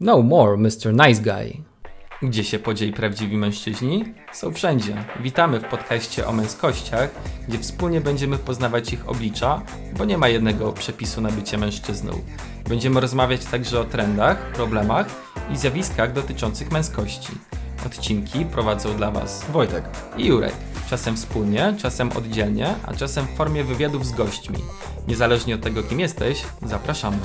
No more, Mr. Nice Guy. Gdzie się podzieli prawdziwi mężczyźni? Są wszędzie. Witamy w podcaście o męskościach, gdzie wspólnie będziemy poznawać ich oblicza, bo nie ma jednego przepisu na bycie mężczyzną. Będziemy rozmawiać także o trendach, problemach i zjawiskach dotyczących męskości. Odcinki prowadzą dla Was Wojtek i Jurek. Czasem wspólnie, czasem oddzielnie, a czasem w formie wywiadów z gośćmi. Niezależnie od tego, kim jesteś, zapraszamy.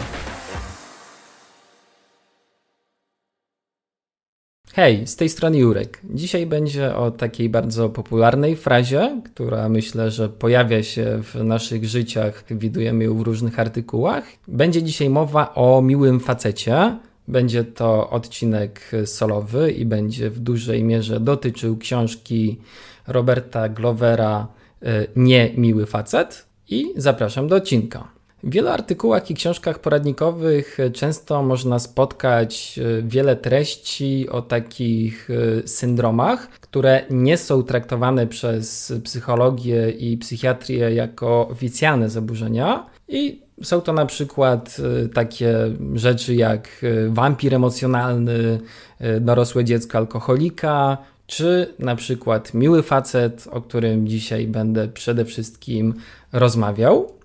Hej, z tej strony Jurek. Dzisiaj będzie o takiej bardzo popularnej frazie, która myślę, że pojawia się w naszych życiach, widujemy ją w różnych artykułach. Będzie dzisiaj mowa o miłym facecie. Będzie to odcinek solowy i będzie w dużej mierze dotyczył książki Roberta Glovera e, Nie miły facet. I zapraszam do odcinka. W wielu artykułach i książkach poradnikowych często można spotkać e, wiele treści o takich e, syndromach, które nie są traktowane przez psychologię i psychiatrię jako oficjalne zaburzenia. I są to na przykład e, takie rzeczy jak wampir emocjonalny, dorosłe dziecko alkoholika, czy na przykład miły facet, o którym dzisiaj będę przede wszystkim rozmawiał.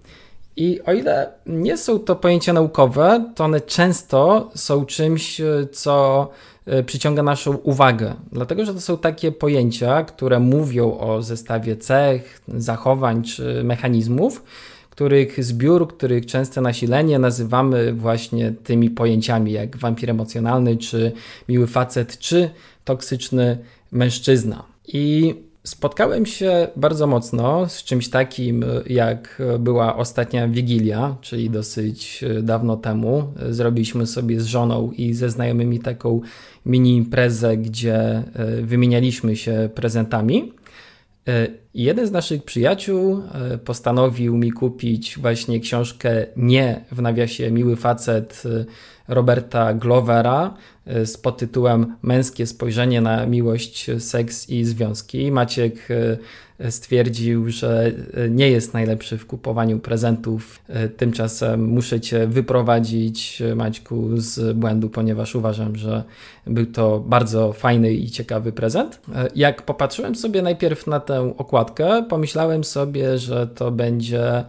I o ile nie są to pojęcia naukowe, to one często są czymś, e, co e, przyciąga naszą uwagę, dlatego że to są takie pojęcia, które mówią o zestawie cech, zachowań czy mechanizmów, których zbiór, których częste nasilenie nazywamy właśnie tymi pojęciami jak wampir emocjonalny, czy miły facet, czy toksyczny mężczyzna. I Spotkałem się bardzo mocno z czymś takim, jak była ostatnia Wigilia, czyli dosyć dawno temu. Zrobiliśmy sobie z żoną i ze znajomymi taką mini imprezę, gdzie e, wymienialiśmy się prezentami. E, jeden z naszych przyjaciół e, postanowił mi kupić właśnie książkę Nie w nawiasie Miły Facet Roberta Glovera z podtytułem Męskie spojrzenie na miłość, seks i związki. Maciek e, stwierdził, że e, nie jest najlepszy w kupowaniu prezentów. Tymczasem muszę Cię wyprowadzić, Maćku, z błędu, ponieważ uważam, że był to bardzo fajny i ciekawy prezent. Jak popatrzyłem sobie najpierw na tę okładkę, pomyślałem sobie, że to będzie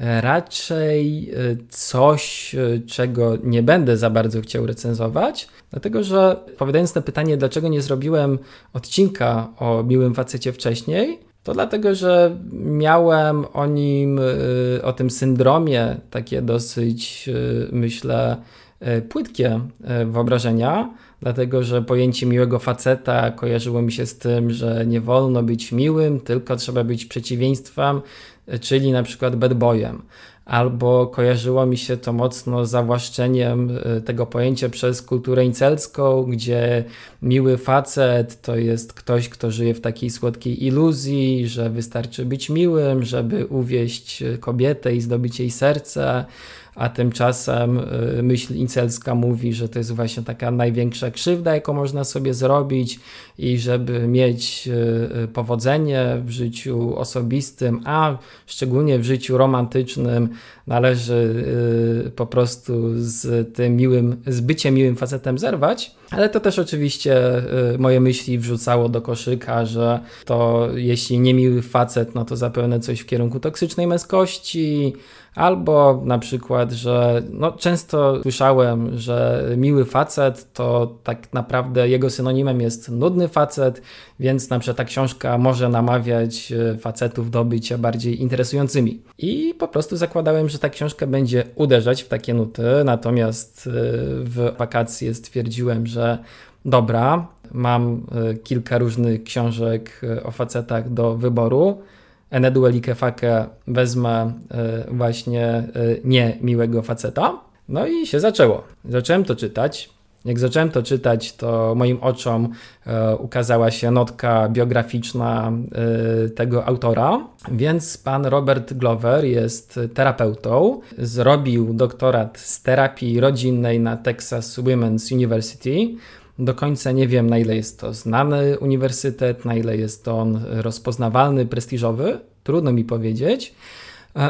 raczej e, coś, e, czego nie będę za bardzo chciał recenzować, dlatego że odpowiadając na pytanie, dlaczego nie zrobiłem odcinka o miłym facecie wcześniej, to dlatego, że miałem o nim, e, o tym syndromie takie dosyć, myślę, płytkie wyobrażenia, dlatego że pojęcie miłego faceta kojarzyło mi się z tym, że nie wolno być miłym, tylko trzeba być przeciwieństwem czyli na przykład bad boyem. Albo kojarzyło mi się to mocno z zawłaszczeniem e, tego pojęcia przez kulturę incelską, gdzie miły facet to jest ktoś, kto żyje w takiej słodkiej iluzji, że wystarczy być miłym, żeby uwieść kobietę i zdobyć jej serce a tymczasem y, myśl incelska mówi, że to jest właśnie taka największa krzywda, jaką można sobie zrobić i żeby mieć y, y, powodzenie w życiu osobistym, a szczególnie w życiu romantycznym, należy po prostu z tym miłym, z byciem miłym facetem zerwać. Ale to też oczywiście moje myśli wrzucało do koszyka, że to jeśli nie miły facet, no to zapewne coś w kierunku toksycznej męskości, Albo na przykład, że no, często słyszałem, że miły facet to tak naprawdę jego synonimem jest nudny facet, więc na przykład ta książka może namawiać e, facetów do bycia bardziej interesującymi. I po prostu zakładałem, że ta książka będzie uderzać w takie nuty, natomiast e, w wakacje stwierdziłem, że dobra, mam e, kilka różnych książek o facetach do wyboru Enedu Elikefake wezmę właśnie nie miłego faceta. No i się zaczęło. Zacząłem to czytać. Jak zacząłem to czytać, to moim oczom e, ukazała się notka biograficzna tego autora, więc pan Robert Glover jest terapeutą. Zrobił doktorat z terapii rodzinnej na Texas Women's University. Do końca nie wiem, na ile jest to znany uniwersytet, na ile jest on rozpoznawalny, prestiżowy. Trudno mi powiedzieć.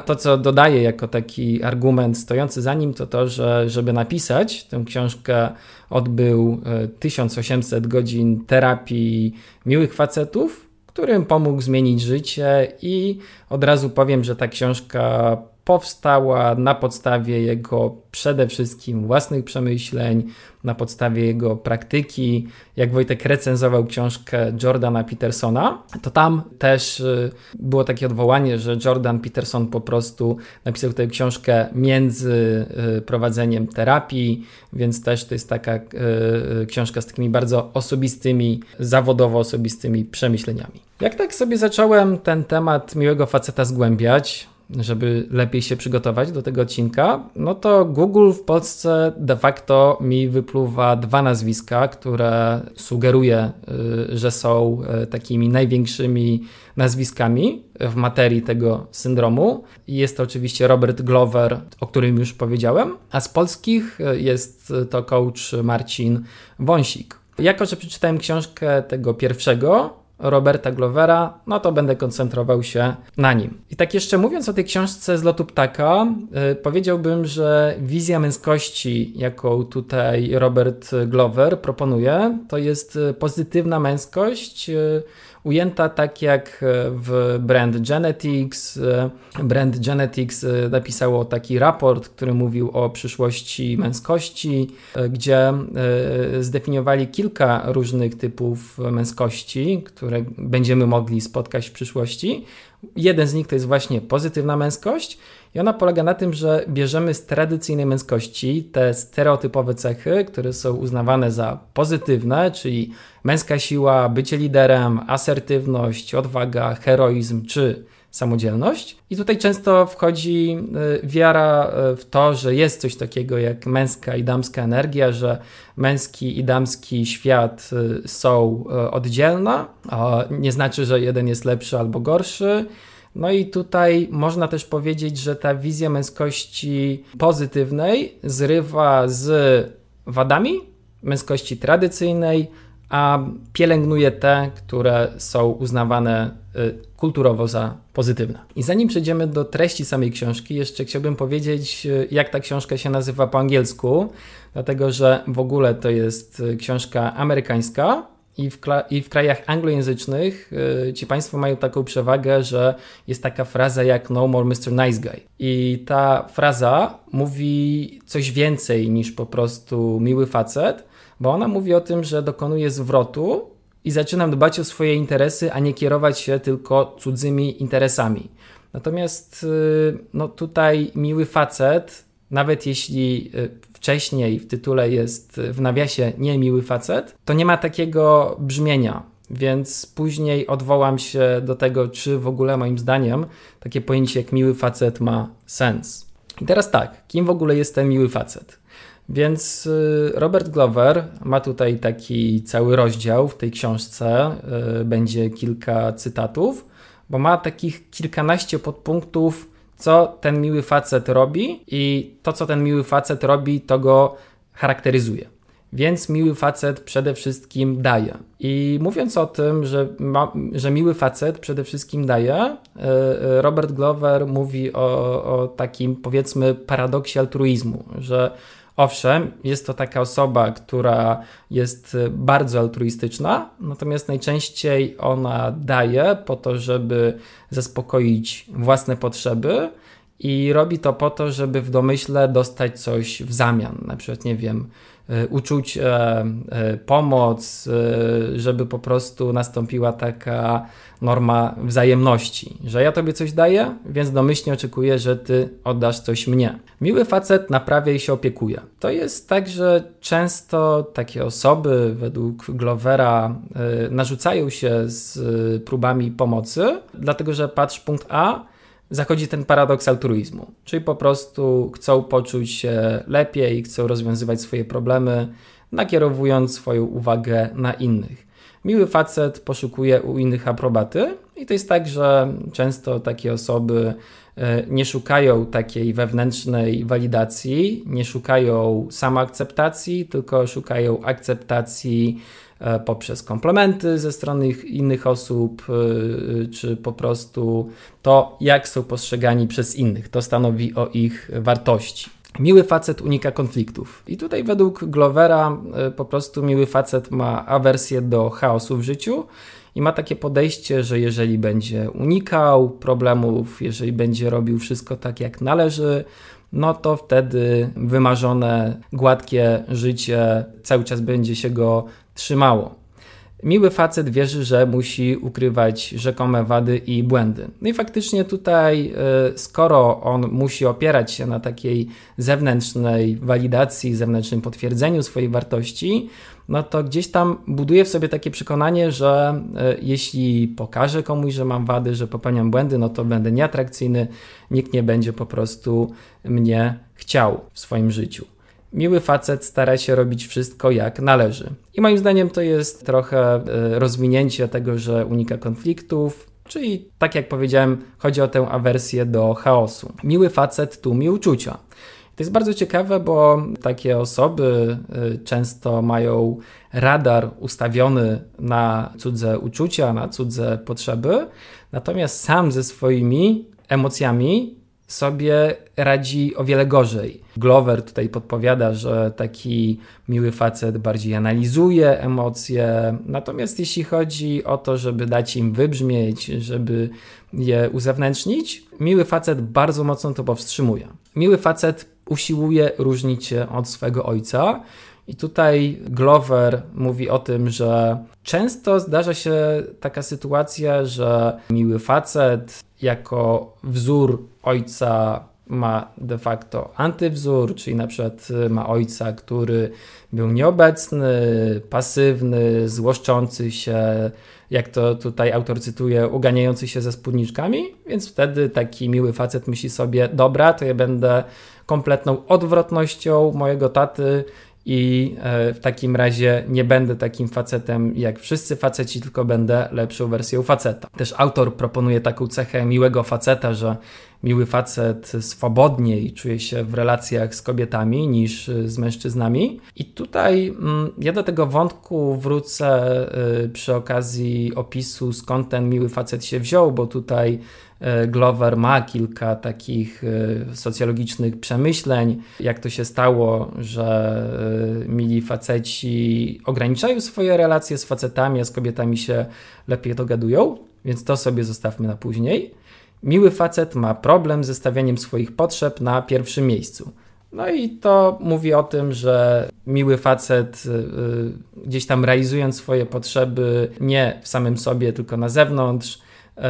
To, co dodaję jako taki argument stojący za nim, to to, że żeby napisać tę książkę, odbył 1800 e, godzin terapii miłych facetów, którym pomógł zmienić życie i od razu powiem, że ta książka powstała na podstawie jego przede wszystkim własnych przemyśleń, na podstawie jego praktyki. Jak Wojtek recenzował książkę Jordana Petersona, to tam też y, było takie odwołanie, że Jordan Peterson po prostu napisał tę książkę między y, prowadzeniem terapii, więc też to jest taka y, książka z takimi bardzo osobistymi, zawodowo osobistymi przemyśleniami. Jak tak sobie zacząłem ten temat miłego faceta zgłębiać, żeby lepiej się przygotować do tego odcinka, no to Google w Polsce de facto mi wypluwa dwa nazwiska, które sugeruje, y, że są y, takimi największymi nazwiskami w materii tego syndromu. Jest to oczywiście Robert Glover, o którym już powiedziałem, a z polskich y, jest to coach Marcin Wąsik. Jako, że przeczytałem książkę tego pierwszego, Roberta Glovera, no to będę koncentrował się na nim. I tak jeszcze mówiąc o tej książce z lotu ptaka, yy, powiedziałbym, że wizja męskości, jaką tutaj Robert Glover proponuje, to jest pozytywna męskość. Yy, ujęta tak jak e, w Brand Genetics. E, Brand Genetics e, napisało taki raport, który mówił o przyszłości męskości, gdzie zdefiniowali kilka różnych typów męskości, które będziemy mogli spotkać w przyszłości. Jeden z nich to jest właśnie pozytywna męskość, i ona polega na tym, że bierzemy z tradycyjnej męskości te stereotypowe cechy, które są uznawane za pozytywne, czyli męska siła, bycie liderem, asertywność, odwaga, heroizm czy samodzielność. I tutaj często wchodzi y, wiara y, w to, że jest coś takiego jak męska i damska energia, że męski i damski świat y, są oddzielne. Nie znaczy, że jeden jest lepszy albo gorszy. No i tutaj można też powiedzieć, że ta wizja męskości pozytywnej zrywa z wadami męskości tradycyjnej, a pielęgnuje te, które są uznawane kulturowo za pozytywne. I zanim przejdziemy do treści samej książki, jeszcze chciałbym powiedzieć, y, jak ta książka się nazywa po angielsku, dlatego że w ogóle to jest y, książka amerykańska, i w, i w krajach anglojęzycznych yy, ci państwo mają taką przewagę, że jest taka fraza jak no more Mr. Nice Guy. I ta fraza mówi coś więcej niż po prostu miły facet, bo ona mówi o tym, że dokonuje zwrotu i zaczynam dbać o swoje interesy, a nie kierować się tylko cudzymi interesami. Natomiast yy, no tutaj miły facet, nawet jeśli yy, wcześniej w tytule jest w nawiasie niemiły facet, to nie ma takiego brzmienia. Więc później odwołam się do tego, czy w ogóle moim zdaniem takie pojęcie jak miły facet ma sens. I teraz tak, kim w ogóle jest ten miły facet? Więc y, Robert Glover ma tutaj taki cały rozdział w tej książce, y, będzie kilka cytatów, bo ma takich kilkanaście podpunktów co ten miły facet robi i to, co ten miły facet robi, to go charakteryzuje. Więc miły facet przede wszystkim daje. I mówiąc o tym, że, ma, że miły facet przede wszystkim daje, e, Robert Glover mówi o, o takim powiedzmy paradoksie altruizmu, że Owszem, jest to taka osoba, która jest bardzo altruistyczna, natomiast najczęściej ona daje po to, żeby zaspokoić własne potrzeby i robi to po to, żeby w domyśle dostać coś w zamian. Na przykład, nie wiem, E, uczuć e, pomoc, e, żeby po prostu nastąpiła taka norma wzajemności, że ja tobie coś daję, więc domyślnie oczekuję, że ty oddasz coś mnie. Miły facet naprawia i się opiekuje. To jest tak, że często takie osoby według Glovera narzucają się z próbami pomocy, dlatego że patrz punkt A, zachodzi ten paradoks altruizmu, czyli po prostu chcą poczuć się lepiej, chcą rozwiązywać swoje problemy, nakierowując swoją uwagę na innych. Miły facet poszukuje u innych aprobaty, i to jest tak, że często takie osoby e, nie szukają takiej wewnętrznej walidacji, nie szukają samoakceptacji, tylko szukają akceptacji poprzez komplementy ze strony innych osób, czy po prostu to, jak są postrzegani przez innych. To stanowi o ich wartości. Miły facet unika konfliktów. I tutaj według Glovera po prostu miły facet ma awersję do chaosu w życiu i ma takie podejście, że jeżeli będzie unikał problemów, jeżeli będzie robił wszystko tak jak należy, no to wtedy wymarzone, gładkie życie cały czas będzie się go trzymało. Miły facet wierzy, że musi ukrywać rzekome wady i błędy. No i faktycznie tutaj, e, skoro on musi opierać się na takiej zewnętrznej walidacji, zewnętrznym potwierdzeniu swojej wartości, no to gdzieś tam buduje w sobie takie przekonanie, że e, jeśli pokażę komuś, że mam wady, że popełniam błędy, no to będę nieatrakcyjny, nikt nie będzie po prostu mnie chciał w swoim życiu. Miły facet stara się robić wszystko jak należy. I moim zdaniem to jest trochę e, rozwinięcie tego, że unika konfliktów, czyli tak jak powiedziałem, chodzi o tę awersję do chaosu. Miły facet tłumi uczucia. To jest bardzo ciekawe, bo takie osoby y, często mają radar ustawiony na cudze uczucia, na cudze potrzeby, natomiast sam ze swoimi emocjami sobie radzi o wiele gorzej. Glover tutaj podpowiada, że taki miły facet bardziej analizuje emocje, natomiast jeśli chodzi o to, żeby dać im wybrzmieć, żeby je uzewnętrznić, miły facet bardzo mocno to powstrzymuje. Miły facet usiłuje różnić się od swego ojca. I tutaj Glover mówi o tym, że często zdarza się taka sytuacja, że miły facet jako wzór ojca ma de facto antywzór, czyli na przykład ma ojca, który był nieobecny, pasywny, złoszczący się, jak to tutaj autor cytuje, uganiający się ze spódniczkami, więc wtedy taki miły facet myśli sobie, dobra, to ja będę kompletną odwrotnością mojego taty i e, w takim razie nie będę takim facetem jak wszyscy faceci, tylko będę lepszą wersją faceta. Też autor proponuje taką cechę miłego faceta, że miły facet swobodniej czuje się w relacjach z kobietami niż z mężczyznami. I tutaj mm, ja do tego wątku wrócę y, przy okazji opisu, skąd ten miły facet się wziął, bo tutaj y, Glover ma kilka takich y, socjologicznych przemyśleń, jak to się stało, że mili faceci ograniczają swoje relacje z facetami, a z kobietami się lepiej dogadują, więc to sobie zostawmy na później. Miły facet ma problem ze stawianiem swoich potrzeb na pierwszym miejscu. No i to mówi o tym, że miły facet y, gdzieś tam realizując swoje potrzeby nie w samym sobie, tylko na zewnątrz, y,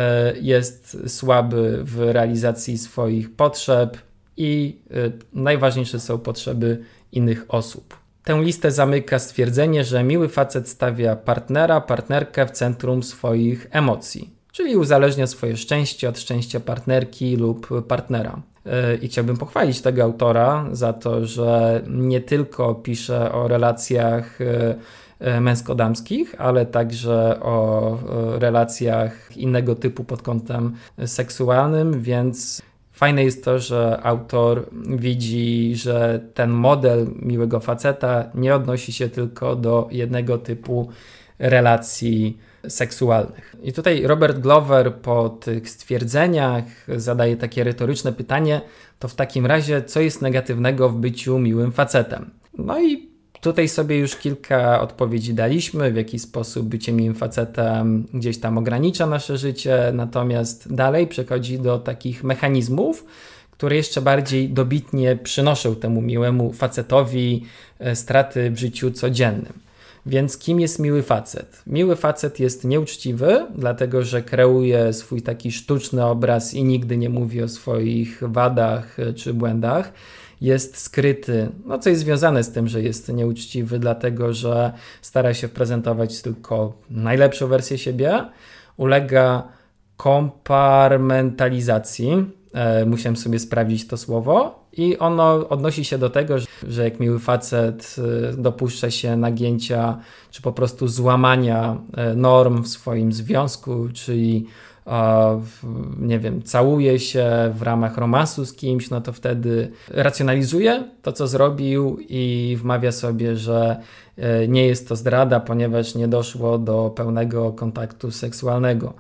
jest słaby w realizacji swoich potrzeb i y, najważniejsze są potrzeby innych osób. Tę listę zamyka stwierdzenie, że miły facet stawia partnera, partnerkę w centrum swoich emocji czyli uzależnia swoje szczęście od szczęścia partnerki lub partnera. E, I chciałbym pochwalić tego autora za to, że nie tylko pisze o relacjach e, e, męsko-damskich, ale także o relacjach innego typu pod kątem seksualnym, więc fajne jest to, że autor widzi, że ten model miłego faceta nie odnosi się tylko do jednego typu relacji seksualnych. I tutaj Robert Glover po tych stwierdzeniach zadaje takie retoryczne pytanie: to w takim razie, co jest negatywnego w byciu miłym facetem? No i tutaj sobie już kilka odpowiedzi daliśmy, w jaki sposób bycie miłym facetem gdzieś tam ogranicza nasze życie, natomiast dalej przechodzi do takich mechanizmów, które jeszcze bardziej dobitnie przynoszą temu miłemu facetowi e, straty w życiu codziennym. Więc kim jest miły facet? Miły facet jest nieuczciwy, dlatego że kreuje swój taki sztuczny obraz i nigdy nie mówi o swoich wadach czy błędach. Jest skryty, no co jest związane z tym, że jest nieuczciwy, dlatego że stara się prezentować tylko najlepszą wersję siebie. Ulega komparmentalizacji, e, musiałem sobie sprawdzić to słowo, i ono odnosi się do tego, że jak miły facet y, dopuszcza się nagięcia, czy po prostu złamania y, norm w swoim związku, czyli nie wiem, całuje się w ramach romansu z kimś, no to wtedy racjonalizuje to, co zrobił i wmawia sobie, że e, nie jest to zdrada, ponieważ nie doszło do pełnego kontaktu seksualnego.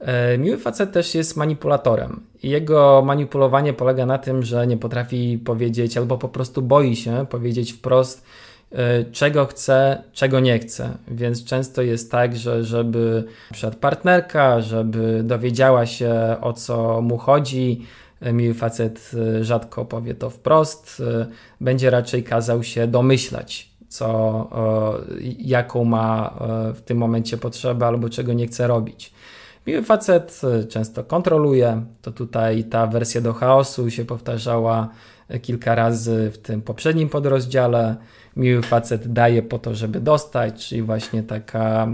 E, miły facet też jest manipulatorem. Jego manipulowanie polega na tym, że nie potrafi powiedzieć albo po prostu boi się powiedzieć wprost, e, czego chce, czego nie chce. Więc często jest tak, że żeby przed partnerka, żeby dowiedziała się o co mu chodzi, e, miły facet rzadko powie to wprost, będzie raczej kazał się domyślać, co, jaką ma w tym momencie potrzebę albo czego nie chce robić. Miły facet y, często kontroluje, to tutaj ta wersja do chaosu się powtarzała y, kilka razy w tym poprzednim podrozdziale. Miły facet daje po to, żeby dostać, czyli właśnie taka,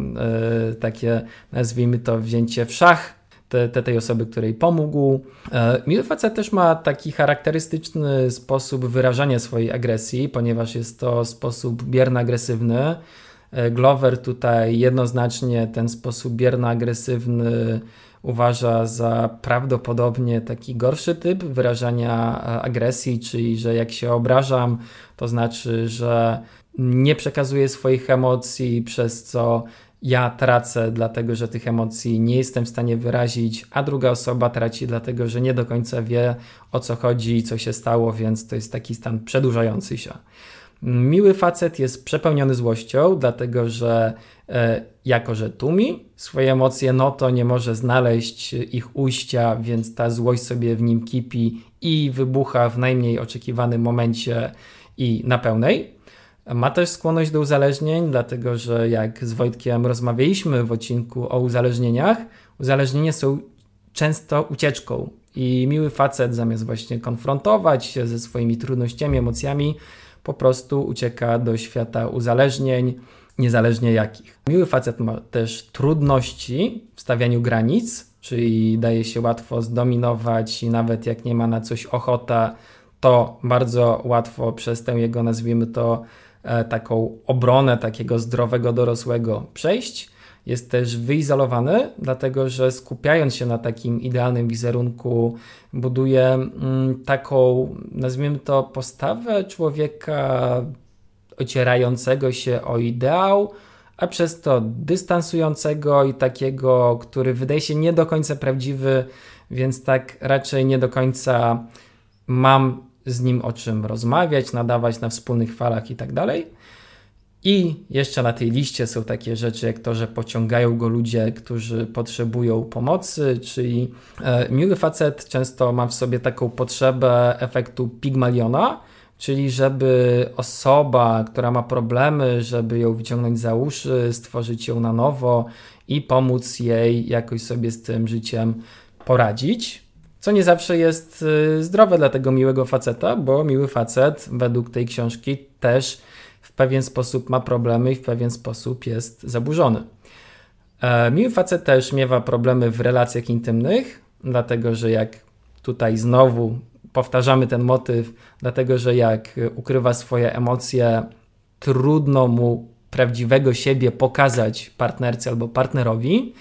y, takie nazwijmy to wzięcie w szach te, te, tej osoby, której pomógł. Miły facet też ma taki charakterystyczny sposób wyrażania swojej agresji, ponieważ jest to sposób bierno-agresywny. E, Glover tutaj jednoznacznie ten sposób bierno-agresywny uważa za prawdopodobnie taki gorszy typ wyrażania e, agresji, czyli że jak się obrażam, to znaczy, że nie przekazuję swoich emocji, przez co ja tracę, dlatego że tych emocji nie jestem w stanie wyrazić, a druga osoba traci, dlatego że nie do końca wie o co chodzi i co się stało, więc to jest taki stan przedłużający się. Miły facet jest przepełniony złością, dlatego że e, jako, że tłumi swoje emocje, no to nie może znaleźć ich ujścia, więc ta złość sobie w nim kipi i wybucha w najmniej oczekiwanym momencie i na pełnej. Ma też skłonność do uzależnień, dlatego że jak z Wojtkiem rozmawialiśmy w odcinku o uzależnieniach, uzależnienia są często ucieczką. I miły facet zamiast właśnie konfrontować się ze swoimi trudnościami, emocjami, po prostu ucieka do świata uzależnień, niezależnie jakich. Miły facet ma też trudności w stawianiu granic, czyli daje się łatwo zdominować i nawet jak nie ma na coś ochota, to bardzo łatwo przez tę jego, nazwijmy to, e, taką obronę takiego zdrowego dorosłego przejść jest też wyizolowany, dlatego że skupiając się na takim idealnym wizerunku, buduje mm, taką, nazwijmy to, postawę człowieka ocierającego się o ideał, a przez to dystansującego i takiego, który wydaje się nie do końca prawdziwy, więc tak raczej nie do końca mam z nim o czym rozmawiać, nadawać na wspólnych falach i tak dalej. I jeszcze na tej liście są takie rzeczy jak to, że pociągają go ludzie, którzy potrzebują pomocy, czyli e, miły facet często ma w sobie taką potrzebę efektu Pigmaliona, czyli żeby osoba, która ma problemy, żeby ją wyciągnąć za uszy, stworzyć ją na nowo i pomóc jej jakoś sobie z tym życiem poradzić. Co nie zawsze jest e, zdrowe dla tego miłego faceta, bo miły facet według tej książki też pewien sposób ma problemy i w pewien sposób jest zaburzony. E, miły facet też miewa problemy w relacjach intymnych, dlatego że jak tutaj znowu powtarzamy ten motyw, dlatego że jak ukrywa swoje emocje, trudno mu prawdziwego siebie pokazać partnerce albo partnerowi.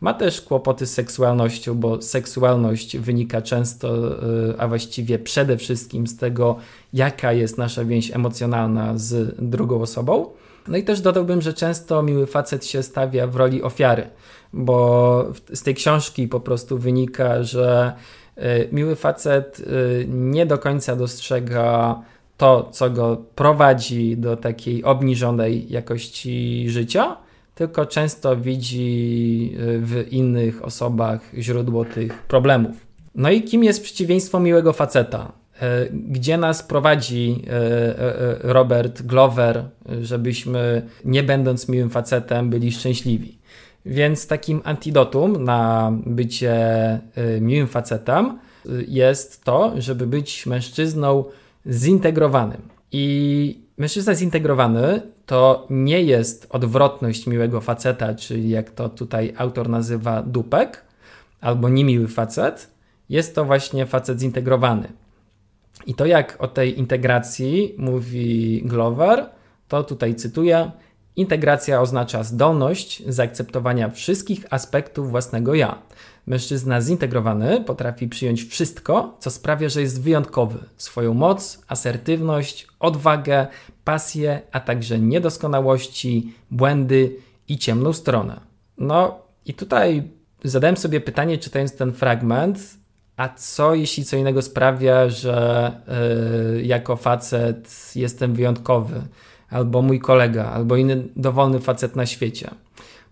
Ma też kłopoty z seksualnością, bo seksualność wynika często, y, a właściwie przede wszystkim z tego, jaka jest nasza więź emocjonalna z drugą osobą. No i też dodałbym, że często miły facet się stawia w roli ofiary, bo z tej książki po prostu wynika, że y, miły facet y, nie do końca dostrzega to, co go prowadzi do takiej obniżonej jakości życia tylko często widzi y, w innych osobach źródło tych problemów. No i kim jest przeciwieństwo miłego faceta? Y, gdzie nas prowadzi y, Robert Glover, żebyśmy nie będąc miłym facetem byli szczęśliwi? Więc takim antidotum na bycie miłym facetem jest to, żeby być mężczyzną zintegrowanym. I mężczyzna zintegrowany to nie jest odwrotność miłego faceta, czyli jak to tutaj autor nazywa dupek, albo niemiły facet. Jest to właśnie facet zintegrowany. I to jak o tej integracji mówi Glover, to tutaj cytuję: Integracja oznacza zdolność zaakceptowania wszystkich aspektów własnego ja. Mężczyzna zintegrowany potrafi przyjąć wszystko, co sprawia, że jest wyjątkowy. Swoją moc, asertywność, odwagę, pasję, a także niedoskonałości, błędy i ciemną stronę. No i tutaj zadałem sobie pytanie, czytając ten fragment, a co jeśli co innego sprawia, że yy, jako facet jestem wyjątkowy, albo mój kolega, albo inny dowolny facet na świecie?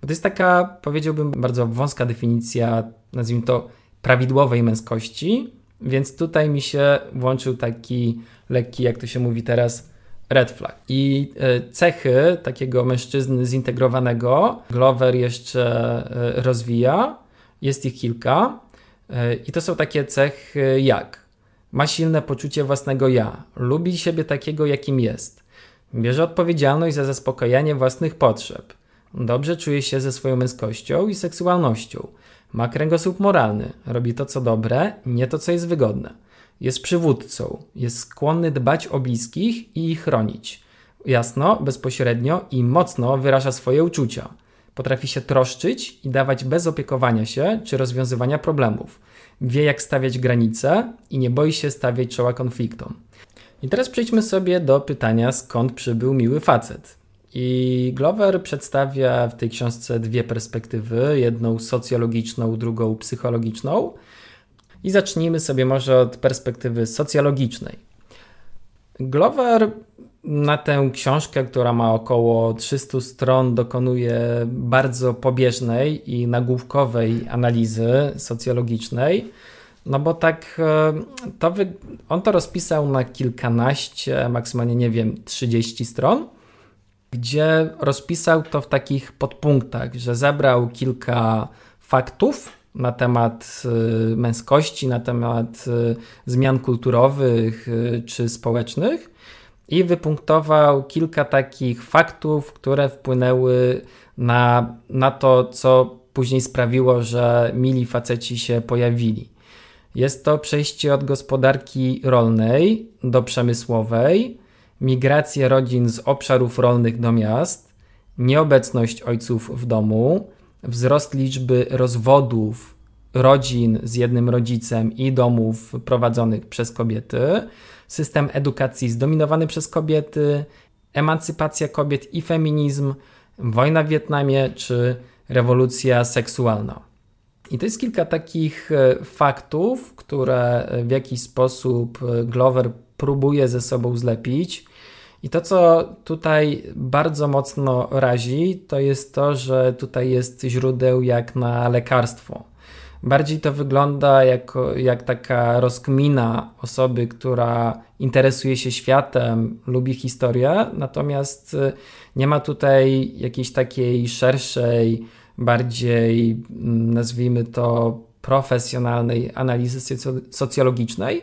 Bo to jest taka, powiedziałbym, bardzo wąska definicja, nazwijmy to, prawidłowej męskości, więc tutaj mi się włączył taki lekki, jak to się mówi teraz, red flag. I e, cechy takiego mężczyzny zintegrowanego Glover jeszcze e, rozwija. Jest ich kilka. E, I to są takie cechy jak ma silne poczucie własnego ja, lubi siebie takiego, jakim jest, bierze odpowiedzialność za zaspokajanie własnych potrzeb, dobrze czuje się ze swoją męskością i seksualnością, ma kręgosłup moralny, robi to, co dobre, nie to, co jest wygodne jest przywódcą, jest skłonny dbać o bliskich i ich chronić. Jasno, bezpośrednio i mocno wyraża swoje uczucia. Potrafi się troszczyć i dawać bez opiekowania się czy rozwiązywania problemów. Wie, jak stawiać granice i nie boi się stawiać czoła konfliktom. I teraz przejdźmy sobie do pytania, skąd przybył miły facet. I Glover przedstawia w tej książce dwie perspektywy: jedną socjologiczną, drugą psychologiczną. I zacznijmy sobie może od perspektywy socjologicznej. Glover na tę książkę, która ma około 300 stron, dokonuje bardzo pobieżnej i nagłówkowej analizy socjologicznej. No bo tak, e, to wy... on to rozpisał na kilkanaście, maksymalnie nie wiem, 30 stron, gdzie rozpisał to w takich podpunktach, że zebrał kilka faktów, na temat y, męskości, na temat y, zmian kulturowych y, czy społecznych i wypunktował kilka takich faktów, które wpłynęły na, na to, co później sprawiło, że mili faceci się pojawili. Jest to przejście od gospodarki rolnej do przemysłowej, migrację rodzin z obszarów rolnych do miast, nieobecność ojców w domu, wzrost liczby rozwodów rodzin z jednym rodzicem i domów prowadzonych przez kobiety, system edukacji zdominowany przez kobiety, emancypacja kobiet i feminizm, wojna w Wietnamie czy rewolucja seksualna. I to jest kilka takich e, faktów, które w jakiś sposób e, Glover próbuje ze sobą zlepić. I to, co tutaj bardzo mocno razi, to jest to, że tutaj jest źródeł jak na lekarstwo. Bardziej to wygląda jako, jak taka rozkmina osoby, która interesuje się światem, lubi historię, natomiast y, nie ma tutaj jakiejś takiej szerszej, bardziej mm, nazwijmy to profesjonalnej analizy socjologicznej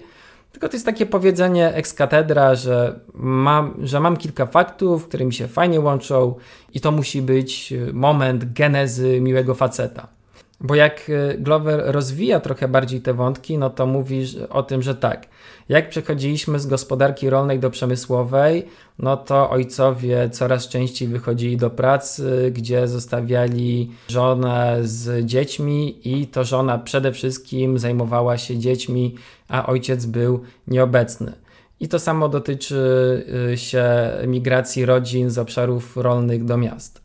tylko to jest takie powiedzenie ex cathedra, że mam, że mam kilka faktów, które mi się fajnie łączą i to musi być y, moment genezy miłego faceta. Bo jak y, Glover rozwija trochę bardziej te wątki, no to mówi o tym, że tak, jak przechodziliśmy z gospodarki rolnej do przemysłowej, no to ojcowie coraz częściej wychodzili do pracy, gdzie zostawiali żonę z dziećmi i to żona przede wszystkim zajmowała się dziećmi, a ojciec był nieobecny. I to samo dotyczy y, się migracji rodzin z obszarów rolnych do miast.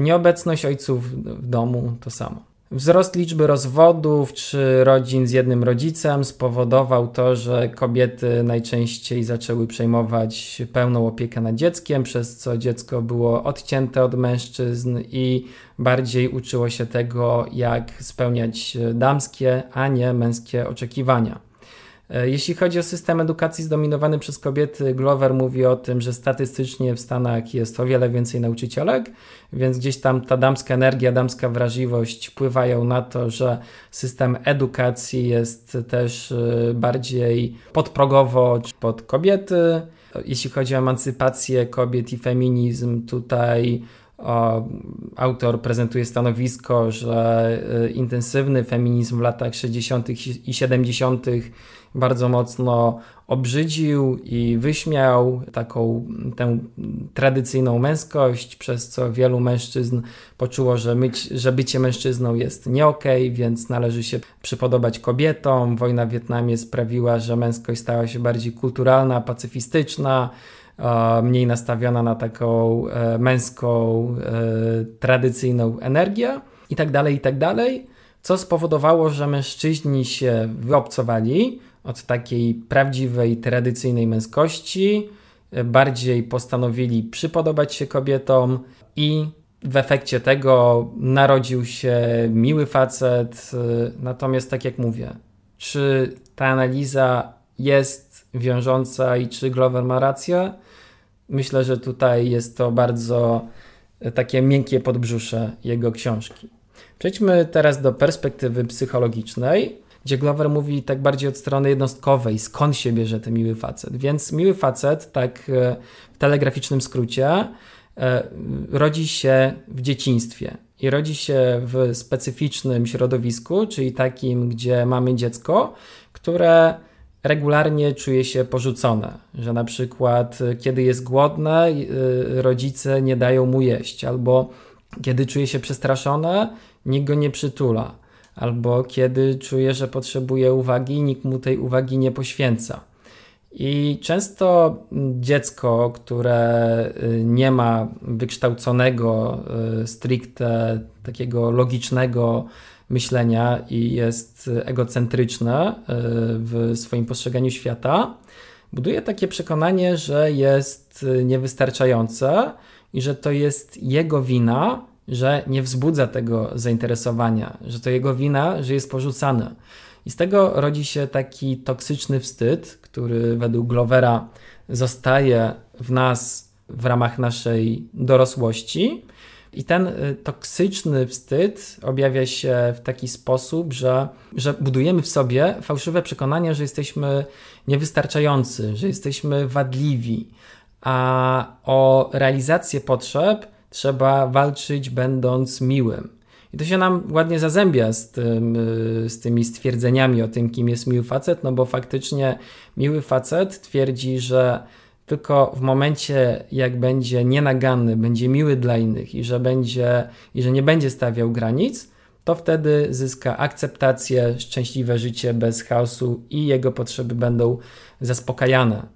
Nieobecność ojców w domu to samo. Wzrost liczby rozwodów czy rodzin z jednym rodzicem spowodował to, że kobiety najczęściej zaczęły przejmować pełną opiekę nad dzieckiem, przez co dziecko było odcięte od mężczyzn i bardziej uczyło się tego, jak spełniać damskie, a nie męskie oczekiwania. E, jeśli chodzi o system edukacji zdominowany przez kobiety, Glover mówi o tym, że statystycznie w Stanach jest o wiele więcej nauczycielek, więc gdzieś tam ta damska energia, damska wrażliwość wpływają na to, że system edukacji jest też e, bardziej podprogowo pod kobiety. Jeśli chodzi o emancypację kobiet i feminizm, tutaj autor prezentuje stanowisko, że e, intensywny feminizm w latach 60. i 70. bardzo mocno obrzydził i wyśmiał taką tę tradycyjną męskość, przez co wielu mężczyzn poczuło, że, myć, że bycie mężczyzną jest nie okay, więc należy się przypodobać kobietom. Wojna w Wietnamie sprawiła, że męskość stała się bardziej kulturalna, pacyfistyczna, mniej nastawiona na taką e, męską, e, tradycyjną energię i tak dalej, i tak dalej, co spowodowało, że mężczyźni się wyobcowali od takiej prawdziwej, tradycyjnej męskości, bardziej postanowili przypodobać się kobietom i w efekcie tego narodził się miły facet. Natomiast, tak jak mówię, czy ta analiza jest wiążąca i czy Glover ma rację? Myślę, że tutaj jest to bardzo takie miękkie podbrzusze jego książki. Przejdźmy teraz do perspektywy psychologicznej, gdzie Glover mówi tak bardziej od strony jednostkowej, skąd się bierze ten miły facet. Więc miły facet, tak e, w telegraficznym skrócie, e, rodzi się w dzieciństwie i rodzi się w specyficznym środowisku, czyli takim, gdzie mamy dziecko, które regularnie czuje się porzucone, że na przykład y, kiedy jest głodne, rodzice nie dają mu jeść, albo kiedy czuje się przestraszone, nikt go nie przytula, albo kiedy czuje, że potrzebuje uwagi, nikt mu tej uwagi nie poświęca. I często dziecko, które y, nie ma wykształconego, stricte takiego logicznego myślenia i jest egocentryczne e, w swoim postrzeganiu świata, buduje takie przekonanie, że jest niewystarczające i że to jest jego wina, że nie wzbudza tego zainteresowania, że to jego wina, że jest porzucany. I z tego rodzi się taki toksyczny wstyd, który według Glovera zostaje w nas w ramach naszej dorosłości i ten y, toksyczny wstyd objawia się w taki sposób, że, że budujemy w sobie fałszywe przekonania, że jesteśmy niewystarczający, że jesteśmy wadliwi, a o realizację potrzeb trzeba walczyć będąc miłym. I to się nam ładnie zazębia z, tym, y, z tymi stwierdzeniami o tym, kim jest miły facet, no bo faktycznie miły facet twierdzi, że tylko w momencie, jak będzie nienaganny, będzie miły dla innych i że, będzie, i że nie będzie stawiał granic, to wtedy zyska akceptację, szczęśliwe życie bez chaosu i jego potrzeby będą zaspokajane.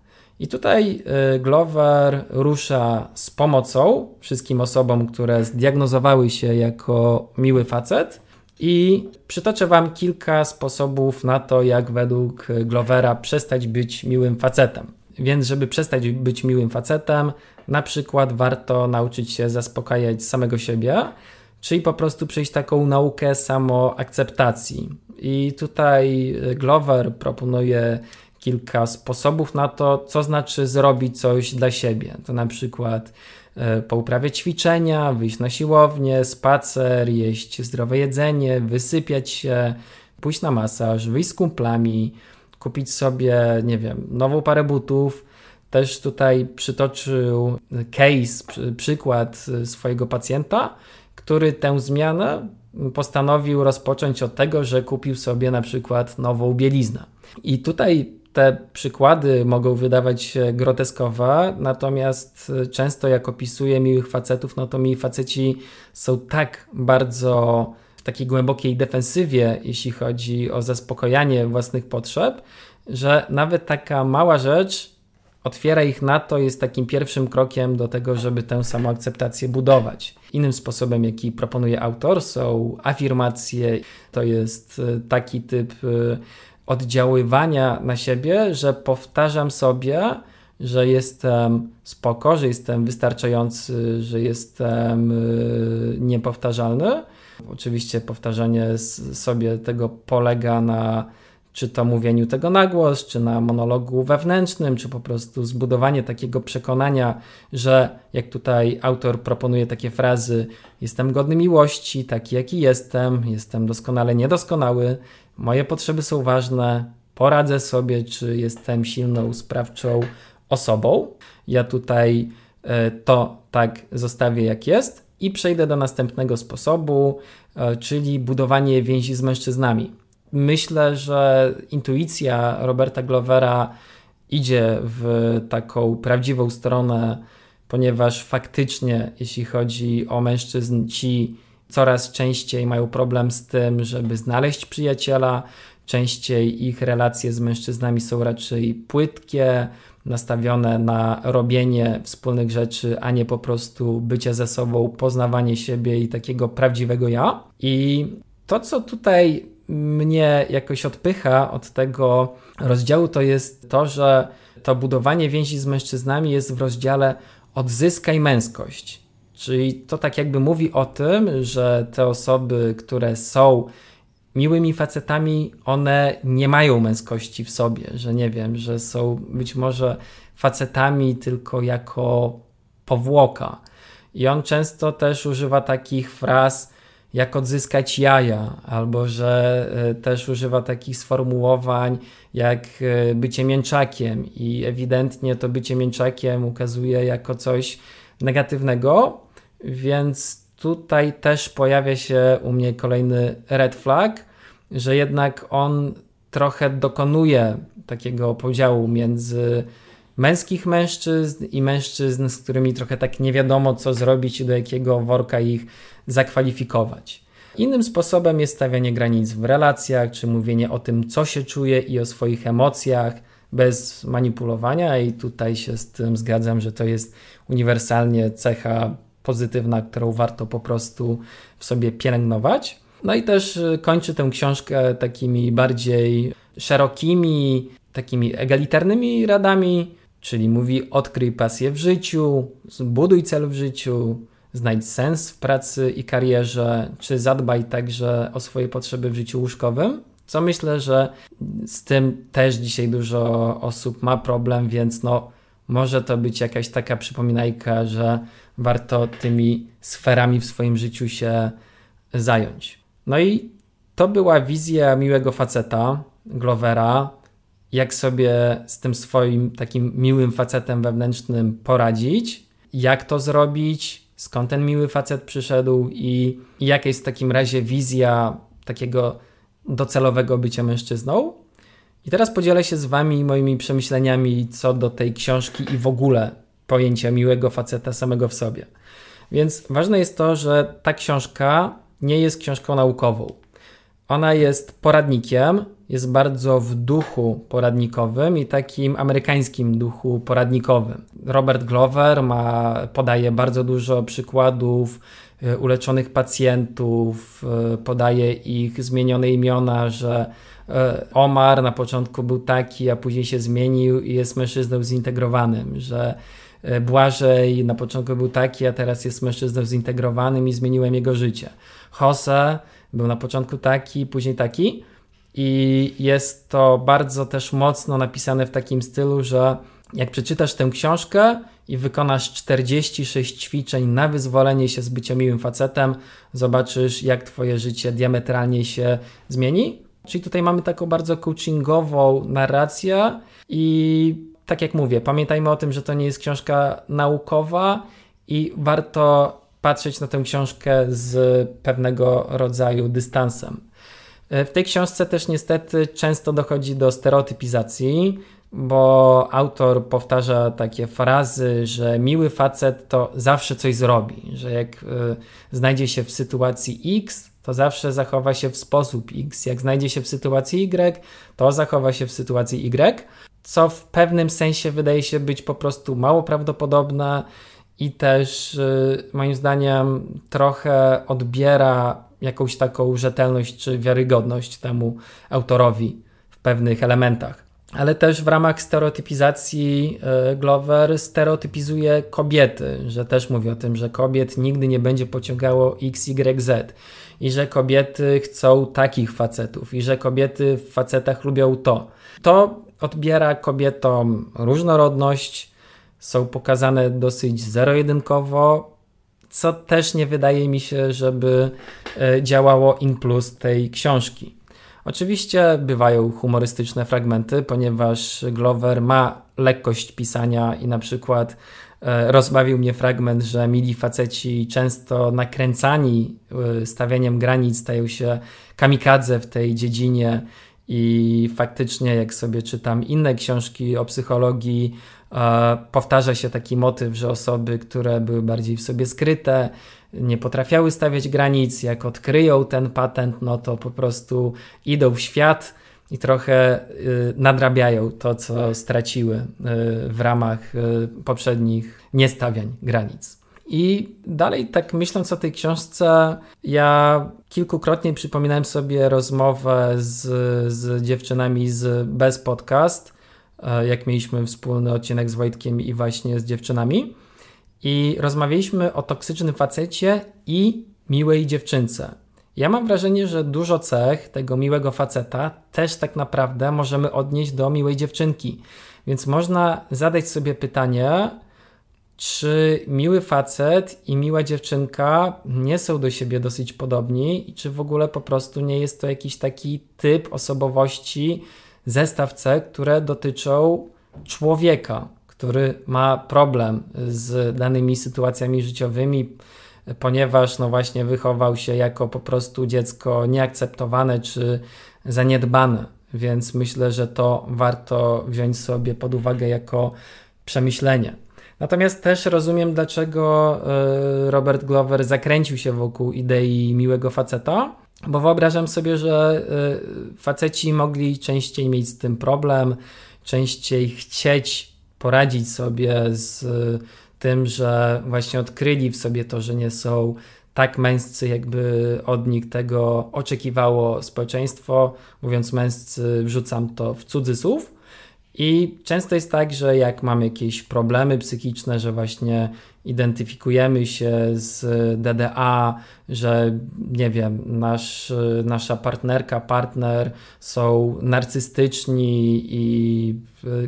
I tutaj y, Glover rusza z pomocą wszystkim osobom, które zdiagnozowały się jako miły facet. I przytoczę Wam kilka sposobów na to, jak według Glovera przestać być miłym facetem. Więc, żeby przestać być miłym facetem, na przykład warto nauczyć się zaspokajać samego siebie, czyli po prostu przejść taką naukę samoakceptacji. I tutaj Glover proponuje kilka sposobów na to, co znaczy zrobić coś dla siebie. To na przykład e, pouprawiać ćwiczenia, wyjść na siłownię, spacer, jeść zdrowe jedzenie, wysypiać się, pójść na masaż, wyjść z kumplami, kupić sobie, nie wiem, nową parę butów. Też tutaj przytoczył case, przykład swojego pacjenta, który tę zmianę postanowił rozpocząć od tego, że kupił sobie na przykład nową bieliznę. I tutaj te przykłady mogą wydawać się groteskowe, natomiast często jak opisuję miłych facetów, no to mili faceci są tak bardzo takiej głębokiej defensywie, jeśli chodzi o zaspokojanie własnych potrzeb, że nawet taka mała rzecz otwiera ich na to, jest takim pierwszym krokiem do tego, żeby tę samoakceptację budować. Innym sposobem, jaki proponuje autor, są afirmacje. To jest e, taki typ e, oddziaływania na siebie, że powtarzam sobie, że jestem spoko, że jestem wystarczający, że jestem e, niepowtarzalny. Oczywiście powtarzanie sobie tego polega na czy to mówieniu tego na głos, czy na monologu wewnętrznym, czy po prostu zbudowanie takiego przekonania, że jak tutaj autor proponuje takie frazy, jestem godny miłości, taki jaki jestem, jestem doskonale niedoskonały, moje potrzeby są ważne, poradzę sobie, czy jestem silną, sprawczą osobą. Ja tutaj e, to tak zostawię jak jest I przejdę do następnego sposobu, e, czyli budowanie więzi z mężczyznami. Myślę, że intuicja Roberta Glovera idzie w taką prawdziwą stronę, ponieważ faktycznie, jeśli chodzi o mężczyzn, ci coraz częściej mają problem z tym, żeby znaleźć przyjaciela. Częściej ich relacje z mężczyznami są raczej płytkie, nastawione na robienie wspólnych rzeczy, a nie po prostu bycie ze sobą, poznawanie siebie i takiego prawdziwego ja. I to, co tutaj mnie jakoś odpycha od tego rozdziału, to jest to, że to budowanie więzi z mężczyznami jest w rozdziale Odzyskaj męskość. Czyli to tak jakby mówi o tym, że te osoby, które są miłymi facetami, one nie mają męskości w sobie, że nie wiem, że są być może facetami tylko jako powłoka. I on często też używa takich fraz, jak odzyskać jaja, albo że e, też używa takich sformułowań jak e, bycie mięczakiem, i ewidentnie to bycie mięczakiem ukazuje jako coś negatywnego, więc tutaj też pojawia się u mnie kolejny red flag, że jednak on trochę dokonuje takiego podziału między męskich mężczyzn i mężczyzn, z którymi trochę tak nie wiadomo, co zrobić i do jakiego worka ich zakwalifikować. Innym sposobem jest stawianie granic w relacjach, czy mówienie o tym, co się czuje i o swoich emocjach, bez manipulowania, i tutaj się z tym zgadzam, że to jest uniwersalnie cecha pozytywna, którą warto po prostu w sobie pielęgnować. No i też y, kończy tę książkę takimi bardziej szerokimi, takimi egalitarnymi radami, czyli mówi: odkryj pasję w życiu, zbuduj cel w życiu, znajdź sens w pracy i karierze, czy zadbaj także o swoje potrzeby w życiu łóżkowym. Co myślę, że z tym też dzisiaj dużo osób ma problem, więc no, może to być jakaś taka przypominajka, że warto tymi sferami w swoim życiu się zająć. No i to była wizja miłego faceta, Glovera, jak sobie z tym swoim takim miłym facetem wewnętrznym poradzić, jak to zrobić, skąd ten miły facet przyszedł i, i jaka jest w takim razie wizja takiego docelowego bycia mężczyzną. I teraz podzielę się z Wami moimi przemyśleniami co do tej książki i w ogóle pojęcia miłego faceta samego w sobie. Więc ważne jest to, że ta książka nie jest książką naukową. Ona jest poradnikiem, jest bardzo w duchu poradnikowym i takim amerykańskim duchu poradnikowym. Robert Glover ma, podaje bardzo dużo przykładów e, uleczonych pacjentów, e, podaje ich zmienione imiona, że e, Omar na początku był taki, a później się zmienił i jest mężczyzną zintegrowanym, że Błażej na początku był taki, a teraz jest mężczyzną zintegrowanym i zmieniłem jego życie. Jose był na początku taki, później taki. I jest to bardzo też mocno napisane w takim stylu, że jak przeczytasz tę książkę i wykonasz 46 ćwiczeń na wyzwolenie się z bycia miłym facetem, zobaczysz, jak Twoje życie diametralnie się zmieni. Czyli tutaj mamy taką bardzo coachingową narrację i tak jak mówię, pamiętajmy o tym, że to nie jest książka naukowa i warto patrzeć na tę książkę z pewnego rodzaju dystansem. E, w tej książce też niestety często dochodzi do stereotypizacji, bo autor powtarza takie frazy, że miły facet to zawsze coś zrobi, że jak y, znajdzie się w sytuacji X, to zawsze zachowa się w sposób X, jak znajdzie się w sytuacji Y, to zachowa się w sytuacji Y, co w pewnym sensie wydaje się być po prostu mało prawdopodobne i też y, moim zdaniem trochę odbiera jakąś taką rzetelność czy wiarygodność temu autorowi w pewnych elementach. Ale też w ramach stereotypizacji y, Glover stereotypizuje kobiety, że też mówi o tym, że kobiet nigdy nie będzie pociągało X, Y, Z i że kobiety chcą takich facetów i że kobiety w facetach lubią to. To odbiera kobietom różnorodność, są pokazane dosyć zero-jedynkowo, co też nie wydaje mi się, żeby e, działało in plus tej książki. Oczywiście bywają humorystyczne fragmenty, ponieważ Glover ma lekkość pisania i na przykład e, rozbawił mnie fragment, że mili faceci często nakręcani e, stawianiem granic stają się kamikadze w tej dziedzinie i faktycznie jak sobie czytam inne książki o psychologii, powtarza się taki motyw, że osoby, które były bardziej w sobie skryte, nie potrafiały stawiać granic, jak odkryją ten patent, no to po prostu idą w świat i trochę y, nadrabiają to, co straciły y, w ramach y, poprzednich niestawiań granic. I dalej, tak myśląc o tej książce, ja kilkukrotnie przypominałem sobie rozmowę z, z dziewczynami z Bez Podcast, jak mieliśmy wspólny odcinek z Wojtkiem i właśnie z dziewczynami. I rozmawialiśmy o toksycznym facecie i miłej dziewczynce. Ja mam wrażenie, że dużo cech tego miłego faceta też tak naprawdę możemy odnieść do miłej dziewczynki. Więc można zadać sobie pytanie, czy miły facet i miła dziewczynka nie są do siebie dosyć podobni i czy w ogóle po prostu nie jest to jakiś taki typ osobowości, zestaw cech, które dotyczą człowieka, który ma problem z danymi sytuacjami życiowymi, ponieważ no właśnie wychował się jako po prostu dziecko nieakceptowane czy zaniedbane. Więc myślę, że to warto wziąć sobie pod uwagę jako przemyślenie. Natomiast też rozumiem, dlaczego e, Robert Glover zakręcił się wokół idei miłego faceta, bo wyobrażam sobie, że e, faceci mogli częściej mieć z tym problem, częściej chcieć poradzić sobie z tym, że właśnie odkryli w sobie to, że nie są tak męscy, jakby od nich tego oczekiwało społeczeństwo. Mówiąc męscy, wrzucam to w cudzysłów. I często jest tak, że jak mamy jakieś problemy psychiczne, że właśnie identyfikujemy się z DDA, że nie wiem, nasz, nasza partnerka, partner są narcystyczni i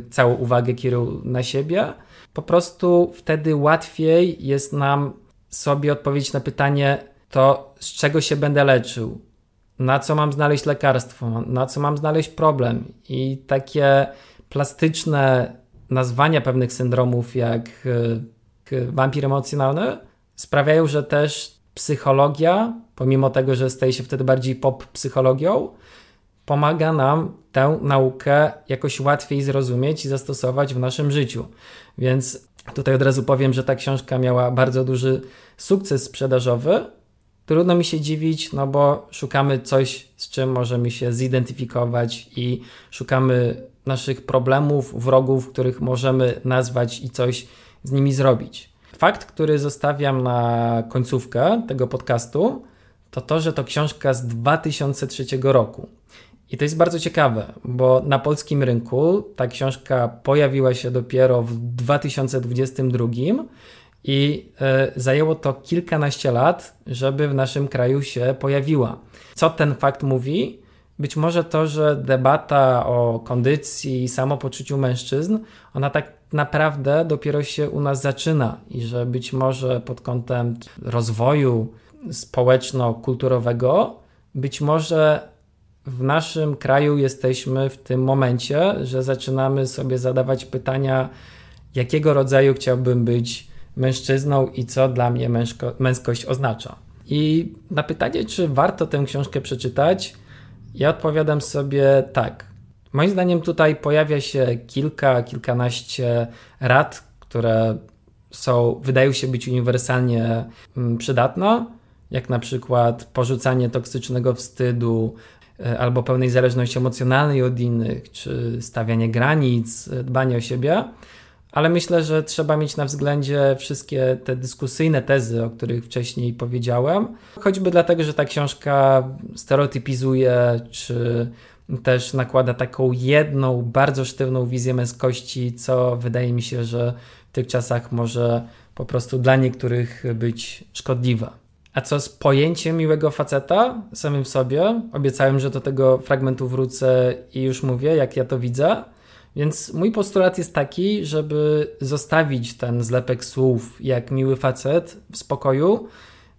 całą uwagę kierują na siebie, po prostu wtedy łatwiej jest nam sobie odpowiedzieć na pytanie, to z czego się będę leczył, na co mam znaleźć lekarstwo, na co mam znaleźć problem. I takie plastyczne nazwania pewnych syndromów, jak wampir emocjonalny, sprawiają, że też psychologia, pomimo tego, że staje się wtedy bardziej pop psychologią, pomaga nam tę naukę jakoś łatwiej zrozumieć i zastosować w naszym życiu. Więc tutaj od razu powiem, że ta książka miała bardzo duży sukces sprzedażowy. Trudno mi się dziwić, no bo szukamy coś, z czym możemy się zidentyfikować i szukamy naszych problemów, wrogów, których możemy nazwać i coś z nimi zrobić. Fakt, który zostawiam na końcówkę tego podcastu, to to, że to książka z 2003 roku. I to jest bardzo ciekawe, bo na polskim rynku ta książka pojawiła się dopiero w 2022 i y, zajęło to kilkanaście lat, żeby w naszym kraju się pojawiła. Co ten fakt mówi? Być może to, że debata o kondycji i samopoczuciu mężczyzn, ona tak naprawdę dopiero się u nas zaczyna i że być może pod kątem rozwoju społeczno-kulturowego, być może w naszym kraju jesteśmy w tym momencie, że zaczynamy sobie zadawać pytania, jakiego rodzaju chciałbym być mężczyzną i co dla mnie mężko, męskość oznacza. I na pytanie, czy warto tę książkę przeczytać, ja odpowiadam sobie tak. Moim zdaniem tutaj pojawia się kilka, kilkanaście rad, które są, wydają się być uniwersalnie mm, przydatne, jak na przykład porzucanie toksycznego wstydu, E, albo pełnej zależności emocjonalnej od innych, czy stawianie granic, e, dbanie o siebie, ale myślę, że trzeba mieć na względzie wszystkie te dyskusyjne tezy, o których wcześniej powiedziałem, choćby dlatego, że ta książka stereotypizuje, czy też nakłada taką jedną, bardzo sztywną wizję męskości, co wydaje mi się, że w tych czasach może po prostu dla niektórych być szkodliwe. A co z pojęciem miłego faceta samym sobie? Obiecałem, że do tego fragmentu wrócę i już mówię, jak ja to widzę. Więc mój postulat jest taki, żeby zostawić ten zlepek słów jak miły facet w spokoju,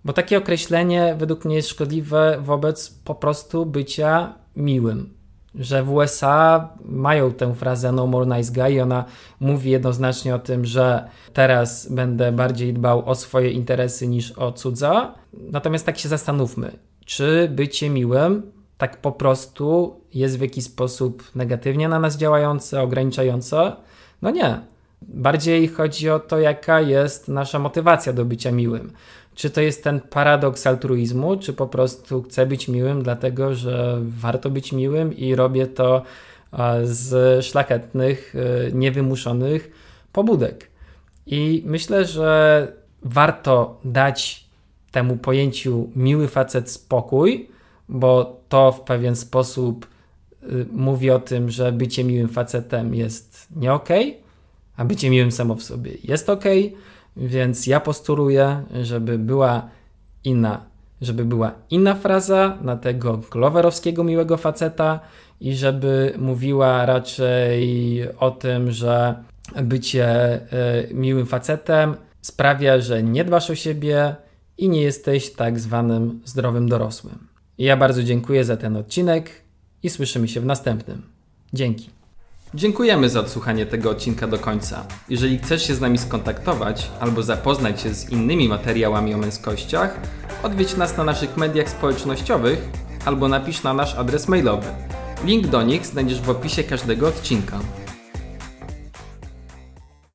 bo takie określenie według mnie jest szkodliwe wobec po prostu bycia miłym. że w USA mają tę frazę no more nice guy i ona mówi jednoznacznie o tym, że teraz będę bardziej dbał o swoje interesy niż o cudza. Natomiast tak się zastanówmy, czy bycie miłym tak po prostu jest w jakiś sposób negatywnie na nas działające, ograniczające? No nie. Bardziej chodzi o to, jaka jest nasza motywacja do bycia miłym. Czy to jest ten paradoks altruizmu, czy po prostu chcę być miłym, dlatego że warto być miłym i robię to z szlachetnych, e, niewymuszonych pobudek. I myślę, że warto dać temu pojęciu miły facet spokój, bo to w pewien sposób y, mówi o tym, że bycie miłym facetem jest nie okej, okay, a bycie miłym samo w sobie jest okej. Okay więc ja postuluję, żeby była inna, żeby była inna fraza na tego glowerowskiego miłego faceta i żeby mówiła raczej o tym, że bycie e, miłym facetem sprawia, że nie dbasz o siebie i nie jesteś tak zwanym zdrowym dorosłym. I ja bardzo dziękuję za ten odcinek i słyszymy się w następnym. Dzięki. Dziękujemy za odsłuchanie tego odcinka do końca. Jeżeli chcesz się z nami skontaktować albo zapoznać się z innymi materiałami o męskościach, odwiedź nas na naszych mediach społecznościowych albo napisz na nasz adres mailowy. Link do nich znajdziesz w opisie każdego odcinka.